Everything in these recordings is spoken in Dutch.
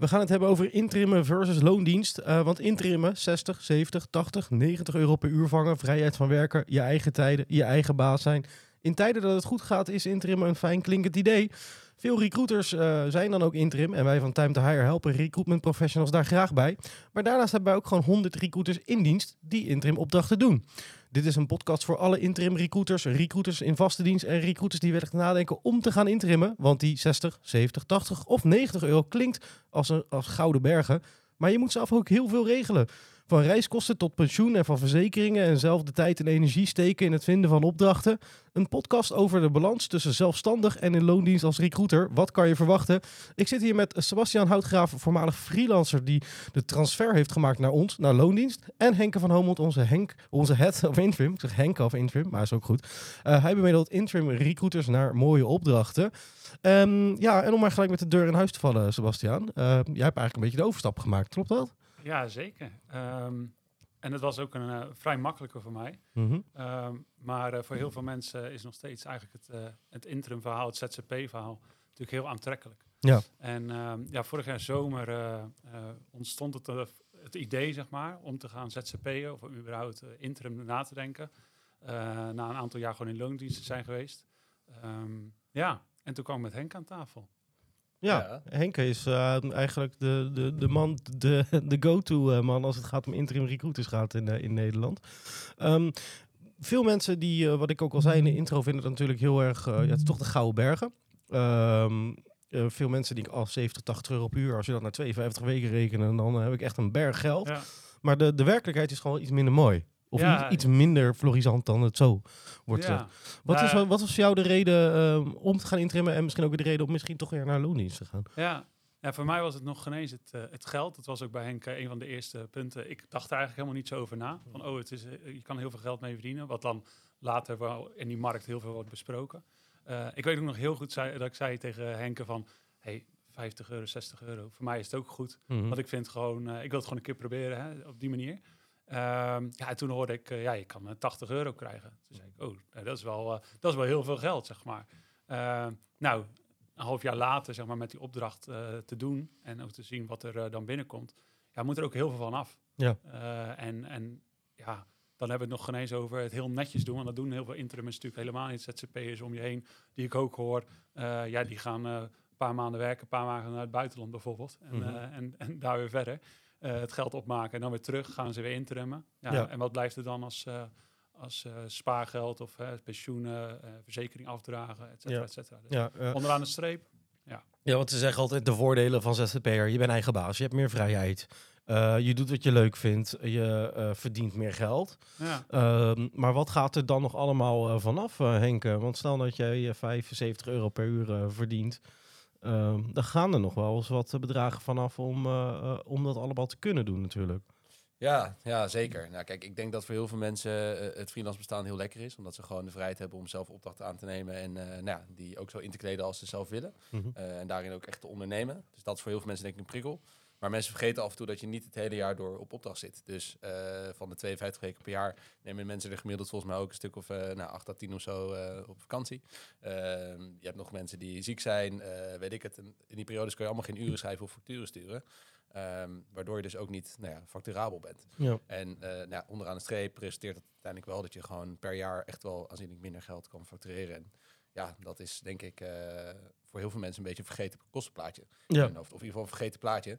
We gaan het hebben over interim versus loondienst. Uh, want interimmen 60, 70, 80, 90 euro per uur vangen. Vrijheid van werken, je eigen tijden, je eigen baas zijn. In tijden dat het goed gaat is interim een fijn klinkend idee. Veel recruiters uh, zijn dan ook interim en wij van Time to Hire helpen recruitment professionals daar graag bij. Maar daarnaast hebben wij ook gewoon 100 recruiters in dienst die interim opdrachten doen. Dit is een podcast voor alle interim recruiters, recruiters in vaste dienst en recruiters die willen nadenken om te gaan interimmen. Want die 60, 70, 80 of 90 euro klinkt als, een, als gouden bergen. Maar je moet zelf ook heel veel regelen. Van reiskosten tot pensioen en van verzekeringen en zelf de tijd en energie steken in het vinden van opdrachten. Een podcast over de balans tussen zelfstandig en in loondienst als recruiter. Wat kan je verwachten? Ik zit hier met Sebastian Houtgraaf, voormalig freelancer die de transfer heeft gemaakt naar ons, naar loondienst. En Henke van Homelt, onze, Henk, onze head of interim. Ik zeg Henke of interim, maar is ook goed. Uh, hij bemiddelt interim recruiters naar mooie opdrachten. Um, ja, en om maar gelijk met de deur in huis te vallen, Sebastian. Uh, jij hebt eigenlijk een beetje de overstap gemaakt, klopt dat? Ja, zeker. Um, en het was ook een uh, vrij makkelijke voor mij. Mm -hmm. um, maar uh, voor heel veel mensen is nog steeds eigenlijk het, uh, het interim verhaal, het ZZP-verhaal, natuurlijk heel aantrekkelijk. Ja. En um, ja, vorig jaar zomer ontstond het, het idee, zeg maar, om te gaan ZZP'en of überhaupt interim na te denken. na een aantal jaar gewoon in loondiensten zijn geweest. ja, en toen kwam ik met Henk aan tafel. Ja, ja. Henke is uh, eigenlijk de, de, de man, de, de go-to uh, man als het gaat om interim recruiters gaat in, uh, in Nederland. Um, veel mensen die, wat ik ook al zei in de intro, vinden het natuurlijk heel erg, ja, het is toch de gouden bergen. Um, veel mensen die al 70, 80 euro per uur, als je dat naar 52 weken rekenen, dan heb ik echt een berg geld. Ja. Maar de, de werkelijkheid is gewoon iets minder mooi. Of ja. iets minder florisant dan het zo wordt ja. Wat, is, wat was voor jou de reden um, om te gaan intrimmen en misschien ook de reden om misschien toch weer naar loondienst te gaan? Ja, ja voor mij was het nog geen eens het, uh, het geld. Dat was ook bij Henk uh, een van de eerste punten. Ik dacht er eigenlijk helemaal niet zo over na. Van, oh, het is, uh, je kan heel veel geld mee verdienen. Wat dan later wel in die markt heel veel wordt besproken. ik weet ook nog heel goed zei, dat ik zei tegen Henke van... Hey, 50 euro, 60 euro. Voor mij is het ook goed. Mm -hmm. Want ik vind gewoon, ik wil het gewoon een keer proberen hè, op die manier. Um, ja, toen hoorde ik, uh, ja, je kan 80 euro krijgen. Toen zei ik, oh, dat is wel, uh, dat is wel heel veel geld, zeg maar. Uh, nou, een half jaar later, zeg maar, met die opdracht te doen en ook te zien wat er dan binnenkomt, ja, moet er ook heel veel van af. Ja. en, en ja, dan hebben we het nog geen eens over het heel netjes doen. Want dat doen heel veel interims natuurlijk helemaal niet. ZZP'ers om je heen, die ik ook hoor. ja, die gaan een paar maanden werken, een paar maanden naar het buitenland bijvoorbeeld. En, mm -hmm. en, en daar weer verder. Uh, het geld opmaken en dan weer terug gaan ze weer interimmen. Ja, ja. En wat blijft er dan als, uh, als uh, spaargeld of pensioenen, verzekering afdragen, et cetera, et cetera. Dus onderaan de streep, ja. Ja, want ze zeggen altijd de voordelen van ZZP'er. Je bent eigen baas, je hebt meer vrijheid. je doet wat je leuk vindt, je verdient meer geld. Ja. Ehm, maar wat gaat er dan nog allemaal vanaf, Henke? Want stel dat jij 75 euro per uur verdient... Uh, dan gaan er nog wel eens wat bedragen vanaf om, uh, uh, om dat allemaal te kunnen doen natuurlijk. Ja, ja, zeker. Nou, kijk, ik denk dat voor heel veel mensen uh, het freelance bestaan heel lekker is. Omdat ze gewoon de vrijheid hebben om zelf opdrachten aan te nemen. En nou ja, die ook zo in te kleden als ze zelf willen. Mm -hmm. en daarin ook echt te ondernemen. Dus dat is voor heel veel mensen denk ik een prikkel. Maar mensen vergeten af en toe dat je niet het hele jaar door op opdracht zit. Dus uh, van de 52 weken per jaar nemen mensen er gemiddeld volgens mij ook een stuk of uh, nou, 8 à 10 of zo uh, op vakantie. je hebt nog mensen die ziek zijn, weet ik het. En in die periodes kun je allemaal geen uren schrijven of facturen sturen. Um, waardoor je dus ook niet nou ja, facturabel bent. Ja. En nou ja, onderaan de streep resulteert het uiteindelijk wel dat je gewoon per jaar echt wel aanzienlijk minder geld kan factureren. En ja, dat is denk ik voor heel veel mensen een beetje een vergeten kostenplaatje. Ja. Of in ieder geval een vergeten plaatje.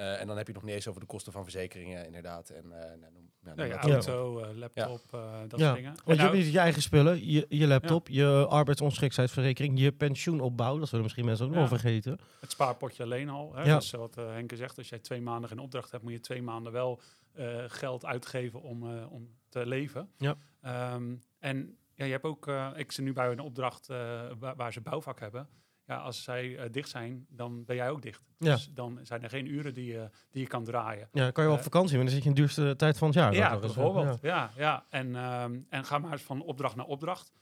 Uh, en dan heb je nog niet eens over de kosten van verzekeringen, inderdaad. En, uh, nou, noem, ja, auto, uh, laptop, ja. dat ja. soort dingen. Want je nou, hebt niet je eigen spullen, je, je laptop, ja. je arbeidsongeschiktheidsverzekering, je pensioenopbouw, dat zullen misschien mensen ook nog vergeten. Het spaarpotje alleen al. Hè? Dus wat Henke zegt, als jij twee maanden geen opdracht hebt, moet je twee maanden wel geld uitgeven om, om te leven. Ja. Um, en ja, je hebt ook, ik zit nu bij een opdracht waar, waar ze bouwvak hebben ja, als zij eh, dicht zijn, dan ben jij ook dicht. Ja. Dus dan zijn er geen uren die, je die je kan draaien. Ja, kan je wel op Eh, vakantie, maar dan zit je in de duurste tijd van het jaar. Ja, zeggen. bijvoorbeeld. Ja, ja. En, ehm, en ga maar eens van opdracht naar opdracht.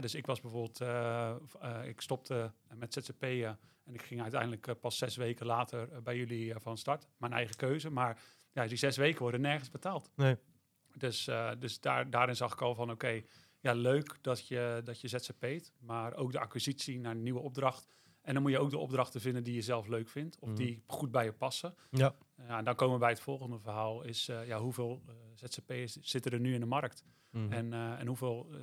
Dus ik was bijvoorbeeld, eh, eh, ik stopte met ZZP'en en ik ging uiteindelijk eh, pas zes weken later eh, bij jullie eh, van start. Mijn eigen keuze, maar ja, die zes weken worden nergens betaald. Nee. Dus, eh, dus daar, daarin zag ik al van, oké, ja, leuk dat je, dat je ZZP't, maar ook de acquisitie naar een nieuwe opdracht. En dan moet je ook de opdrachten vinden die je zelf leuk vindt, of Mhm. die goed bij je passen. Ja. Ja, en dan komen we bij het volgende verhaal, is eh, ja, hoeveel eh, ZZP'ers zitten er nu in de markt? Mhm. En, eh, en hoeveel eh,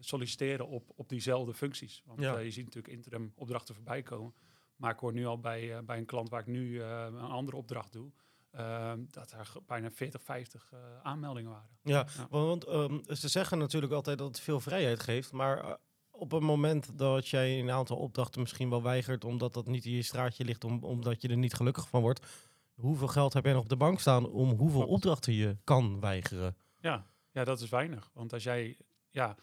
solliciteren op, op diezelfde functies? Want Ja. eh, je ziet natuurlijk interim opdrachten voorbij komen. Maar ik hoor nu al bij, eh, bij een klant waar ik nu eh, een andere opdracht doe, eh, dat er bijna 40, 50 eh, aanmeldingen waren. Ja, Ja. want ehm, ze zeggen natuurlijk altijd dat het veel vrijheid geeft, maar eh, op het moment dat jij een aantal opdrachten misschien wel weigert omdat dat niet in je straatje ligt, om, omdat je er niet gelukkig van wordt, hoeveel geld heb jij nog op de bank staan om hoeveel opdrachten je kan weigeren? Ja, ja, dat is weinig. Want als jij, ja,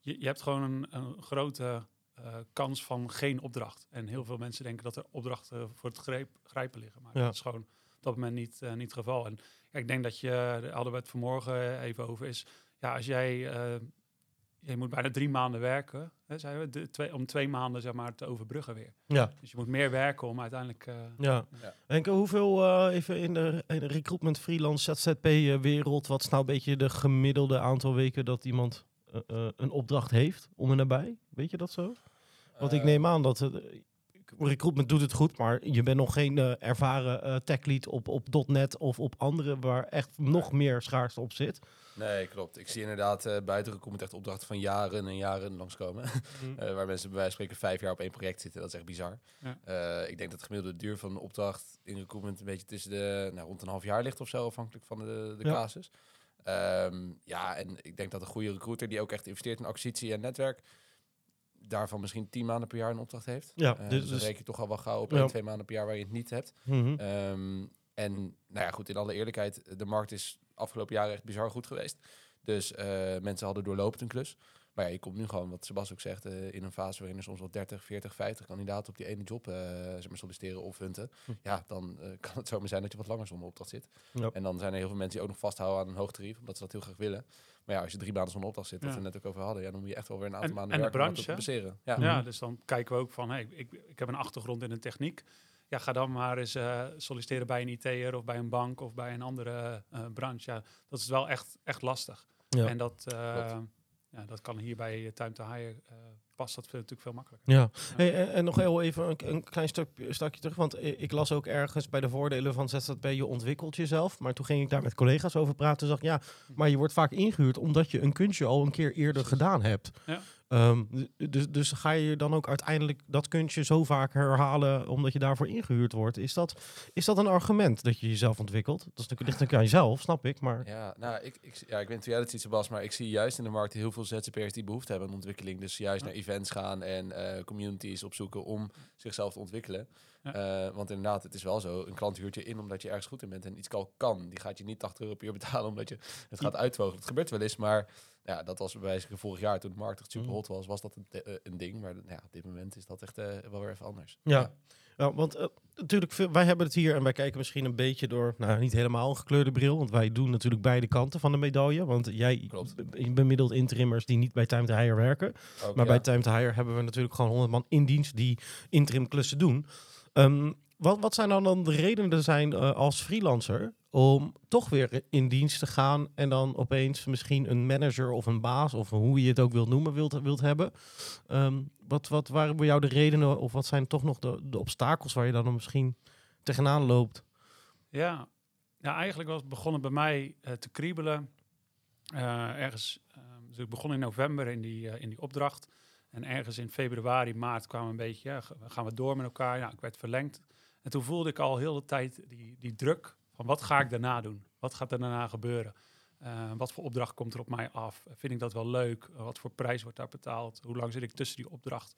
je, je hebt gewoon een, een grote eh, kans van geen opdracht. En heel veel mensen denken dat er opdrachten voor het greep, grijpen liggen. Maar Ja. dat is gewoon dat moment niet, eh, niet het geval. En ja, ik denk dat je, daar hadden we het vanmorgen even over, is ja, als jij, eh, je moet bijna drie maanden werken, hè, zeiden we, de, twee, om twee maanden zeg maar te overbruggen weer. Ja, Dus je moet meer werken om uiteindelijk... eh, ja. Ja. Hoeveel eh, even in de, in de recruitment freelance ZZP-wereld, wat is nou een beetje de gemiddelde aantal weken dat iemand eh, eh, een opdracht heeft om en nabij? Weet je dat zo? Want ik Eh, neem aan dat het, eh, recruitment doet het goed, maar je bent nog geen eh, ervaren eh techlead op, op .NET of op andere waar echt nog meer schaarste op zit. Nee, klopt. Ik zie inderdaad uh, buiten recruitment echt opdrachten van jaren en jaren langskomen. uh, waar mensen bij wijze van spreken vijf jaar op één project zitten. Dat is echt bizar. Ja. Uh, ik denk dat de gemiddelde duur van een opdracht in recruitment een beetje tussen de nou, rond een half jaar ligt of zo, afhankelijk van de, de Ja. casus. Um, ja, en ik denk dat een goede recruiter die ook echt investeert in acquisitie en netwerk, daarvan misschien tien maanden per jaar een opdracht heeft. Ja, Uh, dus- dan reken je toch al wel gauw op Ja. één, twee maanden per jaar waar je het niet hebt. Mhm. Ehm, en nou ja, goed, in alle eerlijkheid, de markt is afgelopen jaren echt bizar goed geweest. Dus eh, mensen hadden doorlopend een klus. Maar ja, je komt nu gewoon, wat Sebas ook zegt, eh, in een fase waarin er soms wel 30, 40, 50 kandidaten op die ene job eh, zeg maar solliciteren of hunten. Hm. Ja, dan eh, kan het zomaar zijn dat je wat langer zonder opdracht zit. En dan zijn er heel veel mensen die ook nog vasthouden aan een hoog tarief, omdat ze dat heel graag willen. Maar ja, als je drie maanden zonder opdracht zit, wat Ja. we net ook over hadden, ja, dan moet je echt wel weer een aantal En- maanden en de werken om dat branche, te compenseren. Ja. Ja, Mhm. dus dan kijken we ook van, hey, ik, ik heb een achtergrond in de techniek. Ja, ga dan maar eens eh, solliciteren bij een IT'er of bij een bank of bij een andere eh, branche. Ja, dat is wel echt, echt lastig. Ja. En dat, eh, ja, dat kan hier bij Time to Hire, eh, past dat veel, natuurlijk veel makkelijker. Ja, hey, en, en nog heel even een, een klein stuk, stukje terug, want ik las ook ergens bij de voordelen van ZZP, je ontwikkelt jezelf. Maar toen ging ik daar met collega's over praten, zag ik, ja, maar je wordt vaak ingehuurd omdat je een kunstje al een keer eerder gedaan hebt. Ja. Ehm, dus, dus ga je dan ook uiteindelijk dat kunstje zo vaak herhalen omdat je daarvoor ingehuurd wordt? Is dat, is dat een argument dat je jezelf ontwikkelt? Dat is natuurlijk ligt natuurlijk aan jezelf, snap ik, maar... Ja, nou, ik, ik, ja, ik weet jij dat ziet, Sebas, maar ik zie juist in de markt heel veel ZZP'ers die behoefte hebben aan ontwikkeling. Dus juist Ja. naar events gaan en eh, communities opzoeken om zichzelf te ontwikkelen. Ja. Eh, want inderdaad, het is wel zo, een klant huurt je in omdat je ergens goed in bent en iets kan. Die gaat je niet 80 euro per uur betalen omdat je het gaat uitvogelen. Het gebeurt wel eens, maar ja, dat was bij wijze van vorig jaar toen de markt echt super Mm. hot was, was dat een, eh, een ding. Maar ja, op dit moment is dat echt eh, wel weer even anders. Ja. Ja, want eh, natuurlijk, wij hebben het hier en wij kijken misschien een beetje door, nou niet helemaal een gekleurde bril, want wij doen natuurlijk beide kanten van de medaille. Want jij Klopt. bemiddelt interimmers die niet bij Time to Hire werken. Ook, Maar ja. bij Time to Hire hebben we natuurlijk gewoon 100 man in dienst die interim klussen doen. Ehm, wat, wat zijn dan, dan de redenen zijn als freelancer om toch weer in dienst te gaan en dan opeens misschien een manager of een baas of hoe je het ook wilt noemen wilt, wilt hebben? Ehm, wat, wat waren bij jou de redenen of wat zijn toch nog de, de obstakels waar je dan misschien tegenaan loopt? Ja, ja eigenlijk was begonnen bij mij eh, te kriebelen. Eh, ergens, eh, dus ik begon in november in die, eh, in die opdracht. En ergens in februari, maart kwamen een beetje, gaan we door met elkaar. Ja, ik werd verlengd. En toen voelde ik al heel de tijd die, die druk van wat ga ik daarna doen? Wat gaat er daarna gebeuren? Eh, wat voor opdracht komt er op mij af? Vind ik dat wel leuk? wat voor prijs wordt daar betaald? Hoe lang zit ik tussen die opdracht?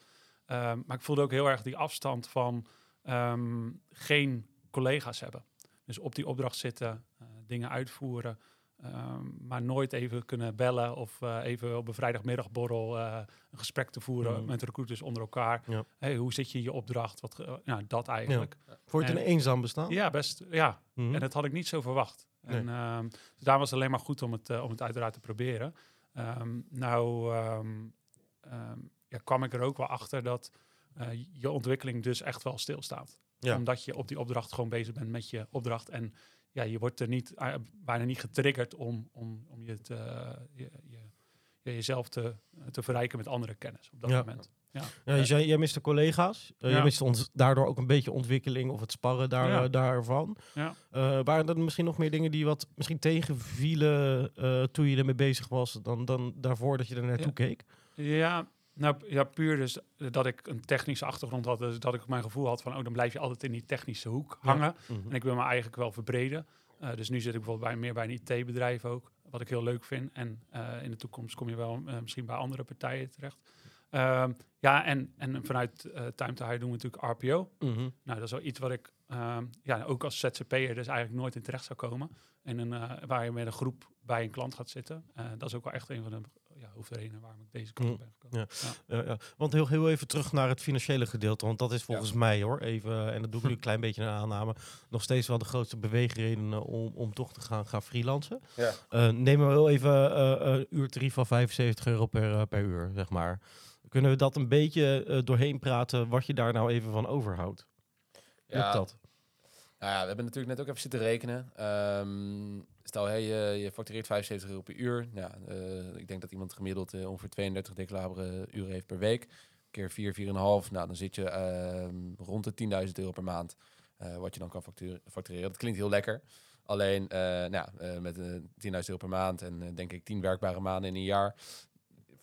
Ehm, maar ik voelde ook heel erg die afstand van ehm, geen collega's hebben. Dus op die opdracht zitten, eh, dingen uitvoeren. Ehm, maar nooit even kunnen bellen of eh, even op een vrijdagmiddagborrel uh, een gesprek te voeren Mm. met recruiters onder elkaar. Ja. Hey, hoe zit je in je opdracht? Wat, ge- nou, dat eigenlijk. Voor het een En- eenzaam bestaan? Ja, best. Ja, Mhm. en dat had ik niet zo verwacht. Nee. En ehm, dus daar was het alleen maar goed om het, eh, om het uiteraard te proberen. Ehm, nou ja, kwam ik er ook wel achter dat eh, je ontwikkeling dus echt wel stilstaat. Ja. Omdat je op die opdracht gewoon bezig bent met je opdracht. En ja, je wordt er niet, eh, bijna niet getriggerd om, om, om je te, je, je, je- jezelf te, te verrijken met andere kennis op dat Ja. moment. Ja. Ja, je zei, jij miste collega's. Eh, Je miste ons daardoor ook een beetje ontwikkeling of het sparren daar, Ja. eh, daarvan. Ja. Eh, waren er misschien nog meer dingen die wat misschien tegenvielen eh, toen je ermee bezig was dan, dan daarvoor dat je er naartoe keek? Ja, nou ja, puur dus dat ik een technische achtergrond had. Dus dat ik mijn gevoel had van, oh, dan blijf je altijd in die technische hoek hangen. Mhm. En ik wil me eigenlijk wel verbreden. Eh, dus nu zit ik bijvoorbeeld bij, meer bij een IT-bedrijf ook, wat ik heel leuk vind. En eh, in de toekomst kom je wel eh, misschien bij andere partijen terecht. Ehm, ja, en, en vanuit Time to Hire doen we natuurlijk RPO. Mhm. Nou, dat is wel iets wat ik ehm, ja, ook als ZZP'er dus eigenlijk nooit in terecht zou komen. En een, waar je met een groep bij een klant gaat zitten. Dat is ook wel echt een van de ja, hoofdredenen waarom ik deze kant op ben gekomen. Ja. Ja. Ja, ja. Want heel, heel even terug naar het financiële gedeelte. Want dat is volgens mij hoor, even, en dat doe ik nu een klein beetje een aanname, nog steeds wel de grootste beweegreden om, om toch te gaan, gaan freelancen. Ja. Eh, neem maar heel even eh, een uurtarief van 75 euro per, eh, per uur, zeg maar. Kunnen we dat een beetje eh, doorheen praten, wat je daar nou even van overhoudt? Lukt dat? Nou ja, we hebben natuurlijk net ook even zitten rekenen. Ehm, stel, hey, je, je factureert 75 euro per uur. Eh, ik denk dat iemand gemiddeld eh, ongeveer 32 declarabele uren heeft per week. Keer 4, 4,5. Nou, dan zit je ehm, rond de 10.000 euro per maand. eh, wat je dan kan facturen- factureren. Dat klinkt heel lekker. Alleen eh, nou, eh, met eh 10.000 euro per maand en eh, denk ik 10 werkbare maanden in een jaar.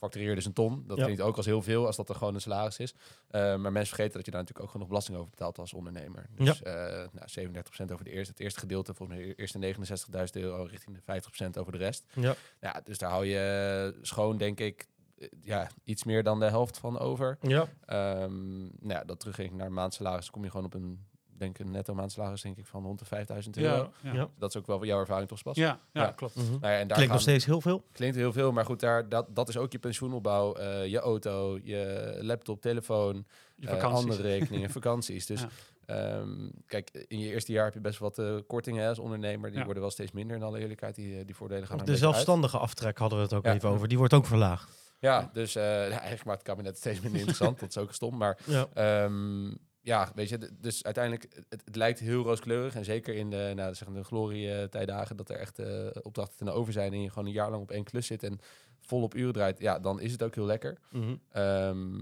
Factureer dus een ton. Dat Ja. klinkt ook als heel veel als dat er gewoon een salaris is. Eh, maar mensen vergeten dat je daar natuurlijk ook genoeg belasting over betaalt als ondernemer. Dus eh nou, 37% over de eerste, het eerste gedeelte, volgens mij de eerste 69.000 euro richting de 50% over de rest. Ja. Ja, dus daar hou je schoon, denk ik, eh, ja, iets meer dan de helft van over. Ja. Ehm nou ja, dat terugging naar maandsalaris, kom je gewoon op een, denk een netto maandsalaris, denk ik, van rond de 5000 euro. Ja, ja. Ja. Dat is ook wel jouw ervaring toch, Bas? Ja, ja, Ja. klopt. Nou ja, en daar Klinkt nog steeds heel veel. Klinkt heel veel, maar goed, daar, dat, dat is ook je pensioenopbouw, eh, je auto, je laptop, telefoon, Je eh, andere rekeningen, vakanties. Dus Ja. ehm, kijk, in je eerste jaar heb je best wat eh, kortingen hè, als ondernemer. Die Ja. worden wel steeds minder in alle eerlijkheid. Die, die voordelen gaan De uit. zelfstandige aftrek hadden we het ook Ja. even over. Die wordt ook verlaagd. Ja, dus eh, eigenlijk maakt het kabinet steeds minder interessant. dat is ook stom. Maar Ja. Ja, weet je, dus uiteindelijk, het, het lijkt heel rooskleurig. En zeker in de, nou, zeg maar de glorie-tijdagen, dat er echt eh, opdrachten ten over zijn en je gewoon een jaar lang op één klus zit en vol op uren draait. Ja, dan is het ook heel lekker. Mhm. Ehm,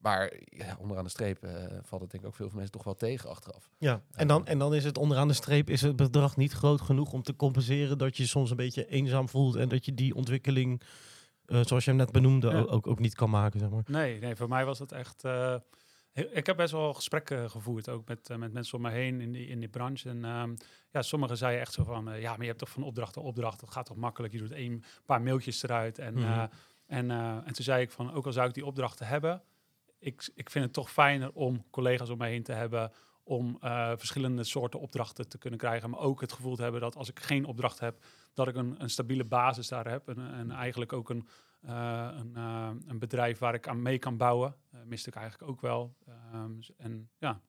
maar ja, onderaan de streep eh, valt het denk ik ook veel van mensen toch wel tegen achteraf. Ja, en dan, en dan is het onderaan de streep is het bedrag niet groot genoeg om te compenseren dat je je soms een beetje eenzaam voelt en dat je die ontwikkeling, eh, zoals je hem net benoemde, Ja. ook, ook niet kan maken, zeg maar. Nee, nee, voor mij was het echt. eh, ik heb best wel gesprekken gevoerd, ook met, eh, met mensen om me heen in die, in die branche. En ehm, ja, sommigen zeiden echt zo van: eh, ja, maar je hebt toch van opdracht tot opdracht, dat gaat toch makkelijk. Je doet een paar mailtjes eruit. En, Mhm. eh, en, en toen zei ik van: ook al zou ik die opdrachten hebben, ik, ik vind het toch fijner om collega's om mij heen te hebben. Om verschillende soorten opdrachten te kunnen krijgen. Maar ook het gevoel te hebben dat als ik geen opdracht heb, dat ik een, een stabiele basis daar heb. En, en eigenlijk ook een, een, eh, een bedrijf waar ik aan mee kan bouwen. Eh, miste ik eigenlijk ook wel. Ehm, dus- en ja,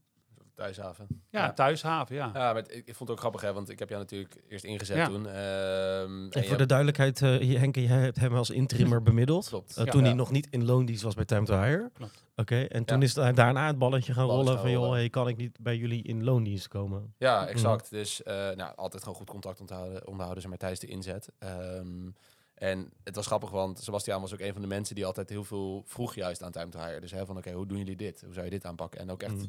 Thuishaven. ja, Ja. thuishaven, ja. Ja, maar ik, ik vond het ook grappig, hè, want ik heb jou natuurlijk eerst ingezet Ja. toen. ehm, En en voor de duidelijkheid, eh, je- Henk, jij hebt hem als interimmer bemiddeld. Klopt. eh, Ja. toen Ja. hij nog niet in loondienst was bij Time to Hire. Klopt. Oké, en toen Ja. is het daarna het balletje gaan rollen gaan van, joh, hey, kan ik niet bij jullie in loondienst komen? Ja, exact. Dus eh, nou, altijd gewoon goed contact onderhouden, onderhouden zeg maar, tijdens de inzet. Ehm, en het was grappig, want Sebastiaan was ook een van de mensen die altijd heel veel vroeg juist aan Time to Hire. Dus hè, van oké, hoe doen jullie dit? Hoe zou je dit aanpakken? En ook echt Mhm.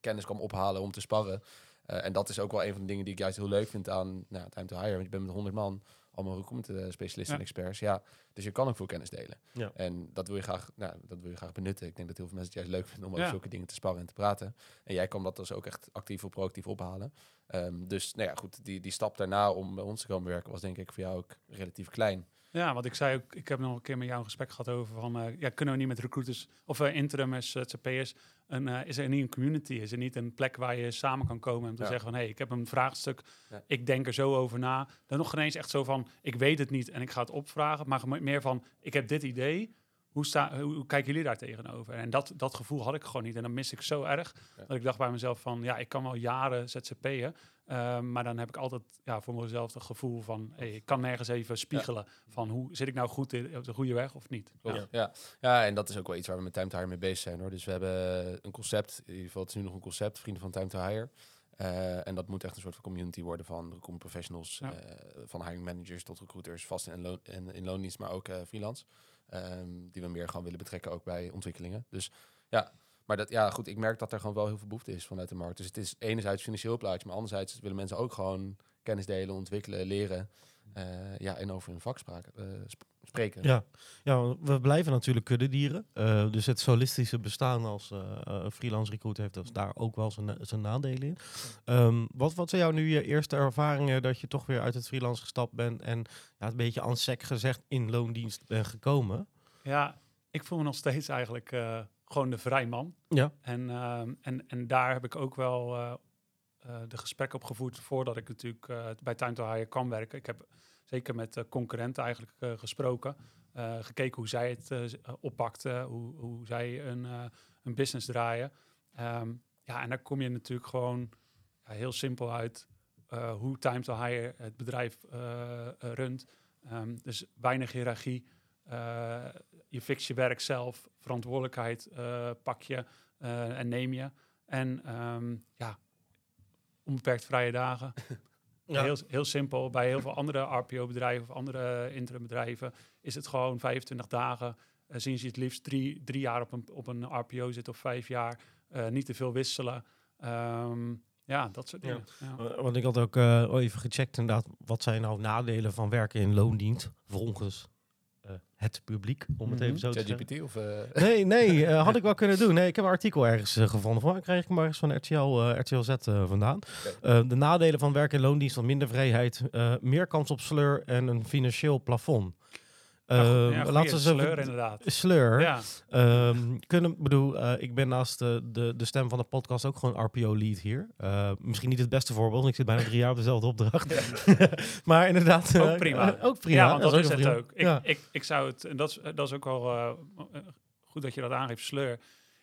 kennis kwam ophalen om te sparren. Eh, en dat is ook wel een van de dingen die ik juist heel leuk vind aan nou, Time to Hire. Want je bent met 100 man, allemaal recruitment specialisten Ja. en experts. Ja, dus je kan ook veel kennis delen. Ja. En dat wil, je graag, nou, dat wil je graag benutten. Ik denk dat heel veel mensen het juist leuk vinden om Ja. over zulke dingen te sparren en te praten. En jij kwam dat dus ook echt actief of proactief ophalen. Ehm, dus nou ja, goed, die, die stap daarna om bij ons te komen werken was denk ik voor jou ook relatief klein. Ja, want ik zei ook, ik heb nog een keer met jou een gesprek gehad over van, uh, ja, kunnen we niet met recruiters of uh, interimers, ZZP'ers, een, uh, is er niet een community, is er niet een plek waar je samen kan komen en te zeggen van, hé, hey, ik heb een vraagstuk, ja. ik denk er zo over na. Dan nog geen eens echt zo van, ik weet het niet en ik ga het opvragen, maar meer van, ik heb dit idee, hoe, sta, hoe, kijken jullie daar tegenover? En dat, dat gevoel had ik gewoon niet. En dan mis ik zo erg dat ik dacht bij mezelf van... ja, ik kan wel jaren ZZP'en... Uh, maar dan heb ik altijd ja, voor mezelf het gevoel van... Hey, ik kan nergens even spiegelen van hoe zit ik nou goed in, op de goede weg of niet. Ja. Ja. ja, en dat is ook wel iets waar we met Time to Hire mee bezig zijn. hoor. Dus we hebben een concept, in ieder geval het is nu nog een concept... Vrienden van Time to Hire... Uh, en dat moet echt een soort van community worden van professionals, ja. uh, van hiring managers tot recruiters, vast in, loon, in, in loondienst, maar ook uh, freelance. Um, die we meer gewoon willen betrekken ook bij ontwikkelingen. Dus ja, maar dat, ja, goed, ik merk dat er gewoon wel heel veel behoefte is vanuit de markt. Dus het is enerzijds financieel plaatje, maar anderzijds willen mensen ook gewoon kennis delen, ontwikkelen, leren. Uh, ja, en over hun vak spraken, uh, sp spreken. Ja. ja, we blijven natuurlijk kuddedieren. Uh, dus het solistische bestaan als freelance recruiter heeft dus daar ook wel zijn, zijn nadelen in. Um, wat, wat zijn jou nu je eerste ervaringen dat je toch weer uit het freelance gestapt bent en ja, een beetje aan sec gezegd in loondienst bent gekomen? Ja, ik voel me nog steeds eigenlijk gewoon de vrijman. Ja. En, ehm, en, en daar heb ik ook wel uh, uh, de gesprek op gevoerd voordat ik natuurlijk uh, bij Time to Hire kan werken. Ik heb zeker met concurrenten eigenlijk gesproken. gekeken hoe zij het oppakten, hoe, hoe zij een, een business draaien. Um, ja, en daar kom je natuurlijk gewoon ja, heel simpel uit hoe Time to Hire het bedrijf runt. Um, dus weinig hiërarchie. Je fix je werk zelf, verantwoordelijkheid uh, pak je uh, en neem je. En um, ja, onbeperkt vrije dagen. ja. heel, heel simpel. Bij heel veel andere RPO-bedrijven of andere interimbedrijven is het gewoon 25 dagen. Uh, zien ze het liefst drie, drie jaar op een, op een RPO zitten of vijf jaar. niet te veel wisselen. Um, ja, dat soort dingen. Ja. Ja. Want ik had ook even gecheckt inderdaad, wat zijn nou nadelen van werken in loondienst volgens het publiek, om het even zo te zeggen. GPT of... Uh... Nee, nee, uh, had ik wel kunnen doen. Nee, ik heb een artikel ergens gevonden. Van, krijg ik maar eens van RTL, RTL Z vandaan. Okay. de nadelen van werk in loondienst, van minder vrijheid, meer kans op sleur en een financieel plafond. Ja, laten we sleur inderdaad. Sleur. Ja. Um, kunnen, bedoel, uh, ik ben naast de, de, de stem van de podcast ook gewoon RPO-lead hier. Uh, misschien niet het beste voorbeeld, want ik zit bijna drie jaar op dezelfde opdracht. maar inderdaad... ook prima. ook prima. Ja, want dat, dat is, is het ook. Ik, ik, ik zou het, en dat is, dat is ook wel goed dat je dat aangeeft, sleur,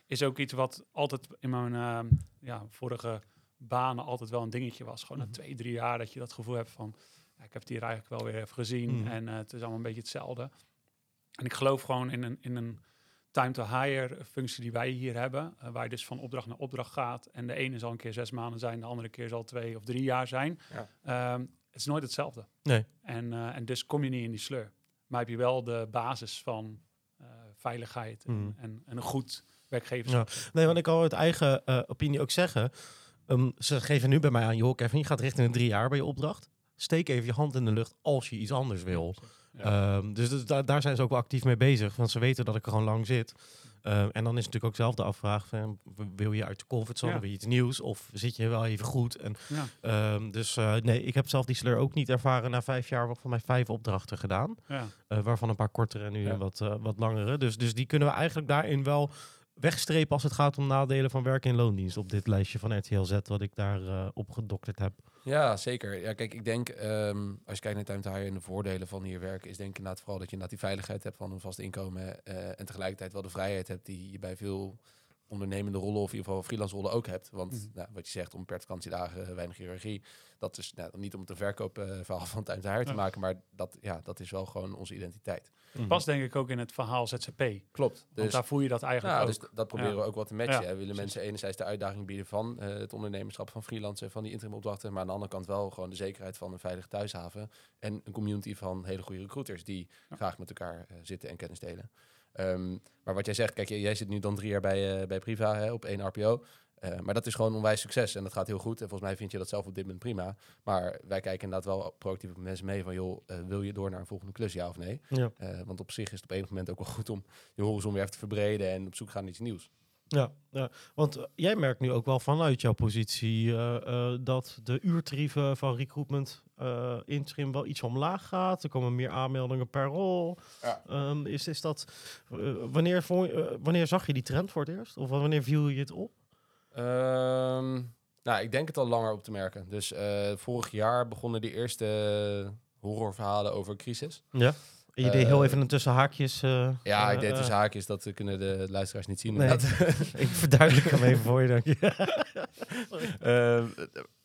is ook iets wat altijd in mijn ja, vorige banen altijd wel een dingetje was. Gewoon mm -hmm. na twee, drie jaar dat je dat gevoel hebt van ik heb het hier eigenlijk wel weer even gezien mm. en uh, het is allemaal een beetje hetzelfde. En ik geloof gewoon in een, in een time to hire functie die wij hier hebben, uh, waar je dus van opdracht naar opdracht gaat. En de ene zal een keer zes maanden zijn, de andere keer zal twee of drie jaar zijn. Ja. Um, het is nooit hetzelfde. Nee. En, uh, en dus kom je niet in die sleur. Maar heb je wel de basis van veiligheid en, mm. en, en, een goed werkgeverschap. Ja. Nee, want ik kan uit eigen opinie ook zeggen. Um, ze geven nu bij mij aan, joh Kevin, je gaat richting een drie jaar bij je opdracht steek even je hand in de lucht als je iets anders wil. Ja. Um, dus, dus daar, daar zijn ze ook wel actief mee bezig, want ze weten dat ik er gewoon lang zit. Uh, en dan is natuurlijk ook zelf de afvraag: van, wil je uit de comfortzone, ja. wil je iets nieuws of zit je wel even goed? En, ja. um, dus uh, nee, ik heb zelf die sleur ook niet ervaren na vijf jaar, van mij vijf opdrachten gedaan. Ja. Uh, waarvan een paar kortere en nu wat, wat langere. Dus, dus die kunnen we eigenlijk daarin wel wegstrepen als het gaat om nadelen van werk in loondienst op dit lijstje van RTL Z, wat ik daar uh, op gedokterd heb. Ja, zeker. Ja, kijk, ik denk, um, als je kijkt naar Time to Hire en de voordelen van hier werken, is denk ik inderdaad vooral dat je inderdaad die veiligheid hebt van een vast inkomen uh, en tegelijkertijd wel de vrijheid hebt die je bij veel ondernemende rollen of in ieder geval freelance rollen ook hebt. Want mm -hmm. nou, wat je zegt, om per vakantiedagen, weinig hiërarchie. Dat is nou, niet om het een verkoopverhaal van Time to Hire te maken, maar dat, ja, dat is wel gewoon onze identiteit. Mm -hmm. Past denk ik ook in het verhaal ZZP. Klopt. Dus daar voel je dat eigenlijk nou, ook. Dus dat proberen ja. we ook wat te matchen. Ja, we willen mensen enerzijds de uitdaging bieden van uh, het ondernemerschap van freelancen, van die interim opdrachten, maar aan de andere kant wel gewoon de zekerheid van een veilige thuishaven en een community van hele goede recruiters die ja. graag met elkaar uh, zitten en kennis delen. Um, maar wat jij zegt, kijk, jij zit nu dan drie jaar bij, uh, bij Priva hè, op één RPO. Uh, maar dat is gewoon onwijs succes en dat gaat heel goed. En volgens mij vind je dat zelf op dit moment prima. Maar wij kijken inderdaad wel proactief met mensen mee van... joh, uh, wil je door naar een volgende klus, ja of nee? Ja. want op zich is het op enig moment ook wel goed om je horizon weer even te verbreden... en op zoek gaan naar iets nieuws. Ja, ja. want eh, jij merkt nu ook wel vanuit jouw positie eh, eh, dat de uurtarieven van recruitment eh interim wel iets omlaag gaat. Er komen meer aanmeldingen per rol. Ja. Ehm, is, is dat, wanneer, wanneer zag je die trend voor het eerst? Of wanneer viel je het op? Ehm, nou, ik denk het al langer op te merken. Dus vorig jaar begonnen die eerste horrorverhalen over crisis. Ja. En je deed heel Eh, even een tussen haakjes. eh, Ja, eh, ik deed eh, haakjes, dat kunnen de luisteraars niet zien. Nee. ik verduidelijk hem even voor je, dank je. Ehm,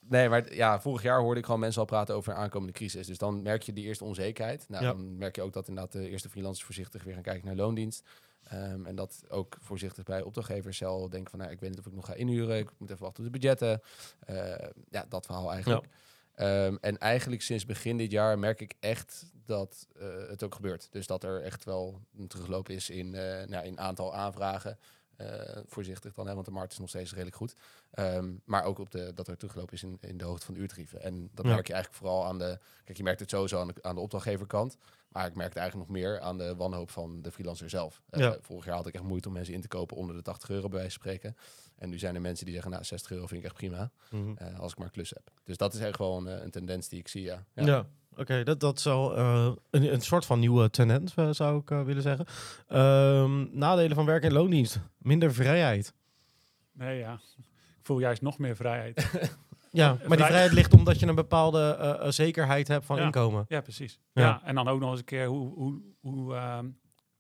nee, maar ja, vorig jaar hoorde ik gewoon mensen al praten over een aankomende crisis. Dus dan merk je die eerste onzekerheid. Nou, Ja. dan merk je ook dat inderdaad de eerste freelancers voorzichtig weer gaan kijken naar loondienst. Ehm, en dat ook voorzichtig bij opdrachtgevers zelf denken van, nou, ik weet niet of ik nog ga inhuren. Ik moet even wachten op de budgetten. Eh, ja, dat verhaal eigenlijk. Ehm, en eigenlijk sinds begin dit jaar merk ik echt dat eh, het ook gebeurt. Dus dat er echt wel een terugloop is in, eh nou, in aantal aanvragen. Eh, voorzichtig dan, hè, want de markt is nog steeds redelijk goed. Ehm, maar ook op de, dat er terugloop is in, in de hoogte van de uurtarieven. En dat Ja. merk je eigenlijk vooral aan de... Kijk, je merkt het sowieso aan de, aan de opdrachtgeverkant. Maar ik merk het eigenlijk nog meer aan de wanhoop van de freelancer zelf. Eh. Vorig jaar had ik echt moeite om mensen in te kopen onder de 80 euro bij wijze van spreken. En nu zijn er mensen die zeggen, nou 60 euro vind ik echt prima. Mhm. eh, als ik maar een klus heb. Dus dat is echt gewoon een tendens die ik zie, ja. Ja, oké. dat, dat al eh, een, een soort van nieuwe tendens, eh, zou ik eh, willen zeggen. Ehm, nadelen van werk en loondienst. Minder vrijheid. Nee, ja. Ik voel juist nog meer vrijheid. Ja, maar die vrij- vrijheid ligt omdat je een bepaalde zekerheid hebt van Ja. inkomen. Ja, precies. Ja. Ja. en dan ook nog eens een keer, hoe, hoe, hoe ehm,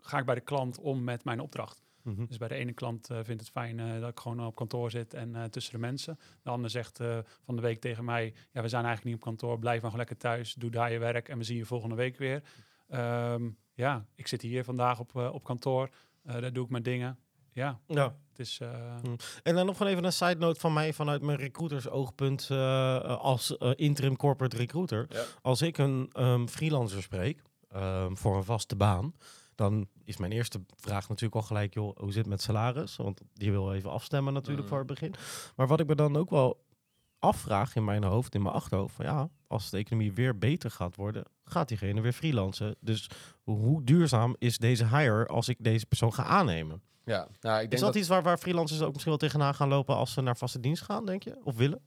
ga ik bij de klant om met mijn opdracht? Mhm. Dus bij de ene klant eh, vindt het fijn eh, dat ik gewoon op kantoor zit en eh, tussen de mensen. De ander zegt eh, van de week tegen mij, ja, we zijn eigenlijk niet op kantoor, blijf maar gewoon lekker thuis, doe daar je werk en we zien je volgende week weer. Ehm, ja, ik zit hier vandaag op, eh, op kantoor, eh, daar doe ik mijn dingen. Ja, Ja. het is... eh, En dan nog gewoon even een side note van mij vanuit mijn recruiters oogpunt eh, als interim corporate recruiter. Ja. Als ik een ehm, freelancer spreek ehm, voor een vaste baan, dan is mijn eerste vraag natuurlijk al gelijk, joh, hoe zit het met salaris? Want die wil even afstemmen natuurlijk voor het begin. Maar wat ik me dan ook wel afvraag in mijn hoofd, in mijn achterhoofd, van ja, als de economie weer beter gaat worden, gaat diegene weer freelancen. Dus hoe duurzaam is deze hire als ik deze persoon ga aannemen? Ja, nou, ik Is denk dat, dat... iets waar, waar freelancers ook misschien wel tegenaan gaan lopen als ze naar vaste dienst gaan, denk je? Of willen?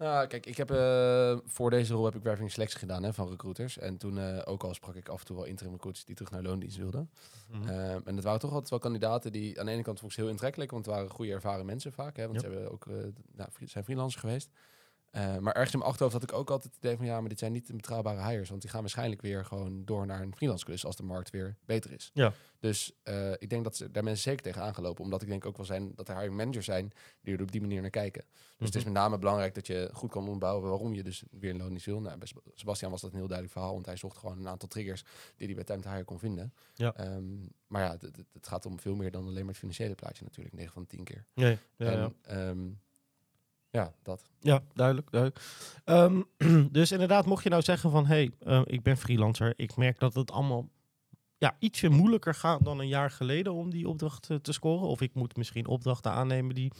Nou, kijk, ik heb eh, voor deze rol heb ik werving selectie gedaan hè, van recruiters. En toen eh, ook al sprak ik af en toe wel interim recruiters die terug naar loondienst wilden. Mhm. Ehm, en dat waren toch altijd wel kandidaten die aan de ene kant vond ik ze heel intrekkelijk, want het waren goede ervaren mensen vaak. Hè, want Ja. ze hebben ook, eh, nou, zijn freelancer geweest. Eh, maar ergens in mijn achterhoofd had ik ook altijd het idee van ja, maar dit zijn niet betrouwbare hires. Want die gaan waarschijnlijk weer gewoon door naar een freelance klus als de markt weer beter is. Ja. Dus eh, ik denk dat ze, daar mensen zeker tegen aangelopen. Omdat ik denk ook wel zijn dat er hiring managers zijn die er op die manier naar kijken. Dus het is met name belangrijk dat je goed kan onderbouwen waarom je dus weer een loon niet wil. Nou, bij Seb- Sebastian was dat een heel duidelijk verhaal, want hij zocht gewoon een aantal triggers die hij bij Time to Hire kon vinden. Ja. Ehm, maar ja, het- gaat om veel meer dan alleen maar het financiële plaatje natuurlijk, 9 van de 10 keer. Nee, ja, en, ja. ehm, ja, dat. ja, duidelijk. duidelijk. Ehm, dus inderdaad, mocht je nou zeggen van... hé, hey, eh, ik ben freelancer. Ik merk dat het allemaal ja, ietsje moeilijker gaat dan een jaar geleden... om die opdracht eh, te scoren. Of ik moet misschien opdrachten aannemen die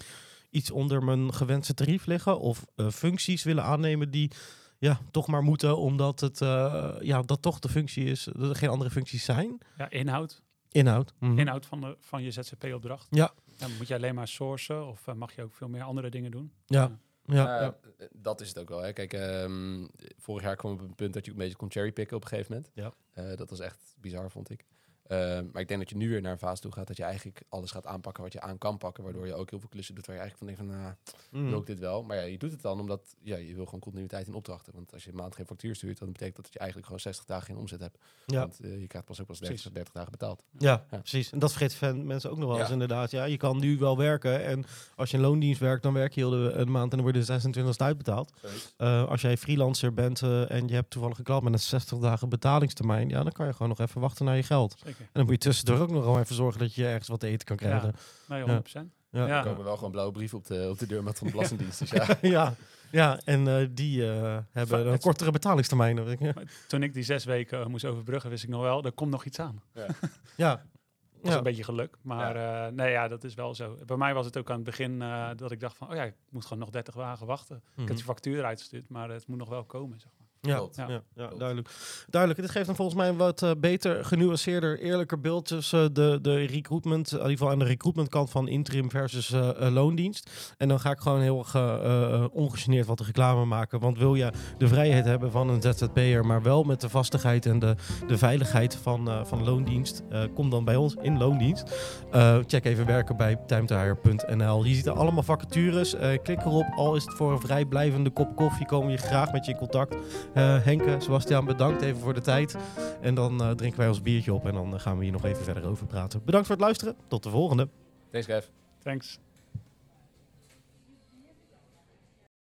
iets onder mijn gewenste tarief liggen. Of eh, functies willen aannemen die ja, toch maar moeten... omdat het eh, ja, dat toch de functie is, dat er geen andere functies zijn. ja, inhoud. Inhoud. Mhm. Inhoud van, de, van je ZZP-opdracht. Ja. Dan moet je alleen maar sourcen of eh, mag je ook veel meer andere dingen doen? Ja. Ja, ja. eh, Dat is het ook wel. Hè. Kijk, ehm, vorig jaar kwam op een punt dat je ook een beetje kon cherrypicken op een gegeven moment. Ja. Eh, dat was echt bizar, vond ik. Ehm, maar ik denk dat je nu weer naar een fase toe gaat dat je eigenlijk alles gaat aanpakken wat je aan kan pakken. Waardoor je ook heel veel klussen doet waar je eigenlijk van denkt van, nou, Mhm. wil ik dit wel? Maar ja, je doet het dan omdat ja, je wil gewoon continuïteit in opdrachten. Want als je een maand geen factuur stuurt, dan betekent dat dat je eigenlijk gewoon 60 dagen geen omzet hebt. Ja. Want eh, je krijgt pas ook pas 30, Precies. 30 dagen betaald. Ja, Ja. precies. En dat vergeten fan- mensen ook nog wel eens Ja. inderdaad. Ja, je kan nu wel werken en als je een loondienst werkt, dan werk je heel de, een maand en dan word je 26 uitbetaald. Eh, als jij freelancer bent eh, en je hebt toevallig een klant met een 60 dagen betalingstermijn, ja, dan kan je gewoon nog even wachten naar je geld. Zeker. En dan moet je tussendoor ook nog wel even zorgen dat je ergens wat te eten kan krijgen. Nee, Ja. 100%. Ja. Ja. Er komen wel gewoon blauwe brieven op de, op de deurmat van de Belastingdienst. Dus ja. Ja, ja. en eh, die eh, hebben een kortere betalingstermijn. weet ik. Toen ik die zes weken eh, moest overbruggen, wist ik nog wel, er komt nog iets aan. Ja, Dat was Ja. een beetje geluk. Maar eh, nee, ja, dat is wel zo. Bij mij was het ook aan het begin eh, dat ik dacht van, oh ja, ik moet gewoon nog 30 dagen wachten. Ik Mhm. heb die factuur eruit gestuurd, maar het moet nog wel komen, zeg maar. Ja, ja. Ja. ja, duidelijk. duidelijk. Dit geeft dan volgens mij een wat eh, beter, genuanceerder, eerlijker beeld tussen de, de recruitment, in ieder geval aan de recruitment kant van interim versus eh, eh, loondienst. En dan ga ik gewoon heel erg eh, eh, ongegeneerd wat reclame maken. Want wil je de vrijheid hebben van een ZZP'er, maar wel met de vastigheid en de, de veiligheid van, eh, van loondienst, eh, kom dan bij ons in loondienst. Eh, check even werken bij timetehire.nl. Je ziet er allemaal vacatures. Eh, klik erop, al is het voor een vrijblijvende kop koffie, komen we graag met je in contact. Eh, Henke, Sebastian, bedankt even voor de tijd. En dan eh, drinken wij ons biertje op en dan eh, gaan we hier nog even verder over praten. Bedankt voor het luisteren. Tot de volgende. Thanks, Kev. Thanks.